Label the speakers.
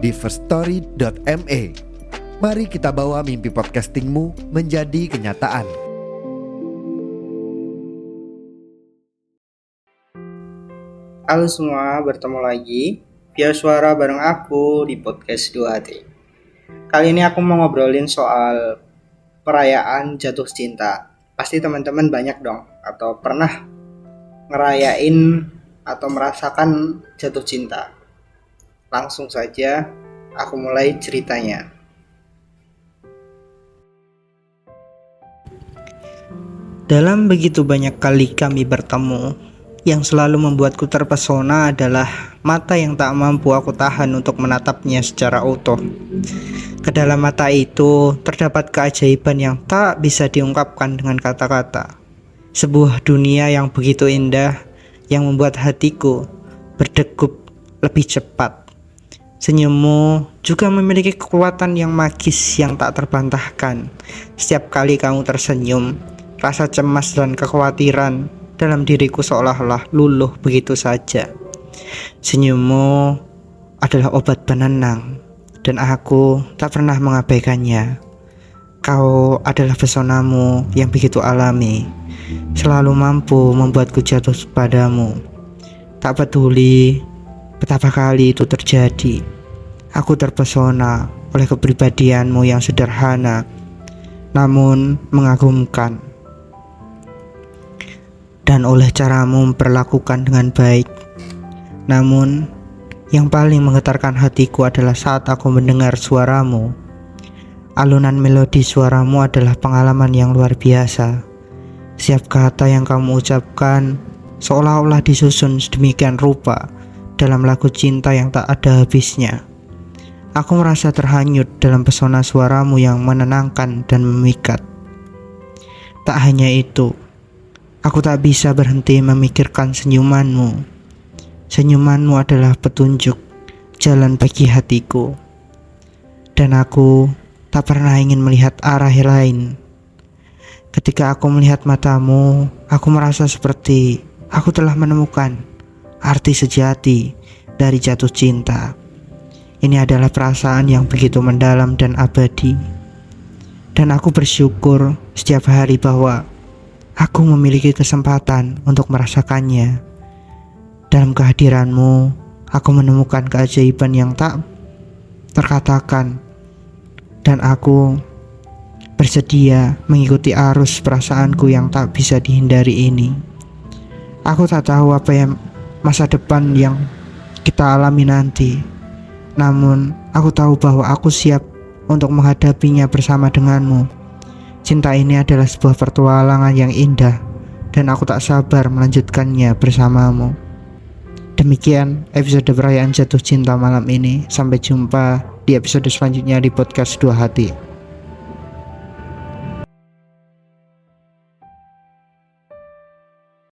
Speaker 1: di firststory.me. Mari kita bawa mimpi podcastingmu menjadi kenyataan.
Speaker 2: Halo semua, bertemu lagi via suara bareng aku di podcast 2HT. Kali ini aku mau ngobrolin soal perayaan jatuh cinta. Pasti teman-teman banyak dong atau pernah ngerayain atau merasakan jatuh cinta. Langsung saja aku mulai ceritanya. Dalam begitu banyak kali kami bertemu, yang selalu membuatku terpesona adalah mata yang tak mampu aku tahan untuk menatapnya secara utuh. Ke dalam mata itu terdapat keajaiban yang tak bisa diungkapkan dengan kata-kata. Sebuah dunia yang begitu indah yang membuat hatiku berdegup lebih cepat. Senyummu juga memiliki kekuatan yang magis yang tak terbantahkan. Setiap kali kamu tersenyum, rasa cemas dan kekhawatiran dalam diriku seolah-olah luluh begitu saja. Senyummu adalah obat penenang dan aku tak pernah mengabaikannya. Kau adalah pesonamu yang begitu alami, selalu mampu membuatku jatuh padamu. Tak peduli Betapa kali itu terjadi. Aku terpesona oleh kepribadianmu yang sederhana, namun mengagumkan. Dan oleh caramu memperlakukan dengan baik. Namun, yang paling menggetarkan hatiku adalah saat aku mendengar suaramu. Alunan melodi suaramu adalah pengalaman yang luar biasa. Setiap kata yang kamu ucapkan seolah-olah disusun sedemikian rupa dalam lagu cinta yang tak ada habisnya. Aku merasa terhanyut dalam pesona suaramu yang menenangkan dan memikat. Tak hanya itu, aku tak bisa berhenti memikirkan senyumanmu. Senyumanmu adalah petunjuk jalan bagi hatiku. Dan aku tak pernah ingin melihat arah lain. Ketika aku melihat matamu, aku merasa seperti aku telah menemukan arti sejati dari jatuh cinta. Ini adalah perasaan yang begitu mendalam dan abadi. Dan aku bersyukur setiap hari bahwa aku memiliki kesempatan untuk merasakannya. Dalam kehadiranmu, aku menemukan keajaiban yang tak terkatakan. Dan aku bersedia mengikuti arus perasaanku yang tak bisa dihindari ini. Aku tak tahu apa yang masa depan yang kita alami nanti. Namun, aku tahu bahwa aku siap untuk menghadapinya bersama denganmu. Cinta ini adalah sebuah pertualangan yang indah dan aku tak sabar melanjutkannya bersamamu. Demikian episode perayaan jatuh cinta malam ini. Sampai jumpa di episode selanjutnya di podcast Dua Hati.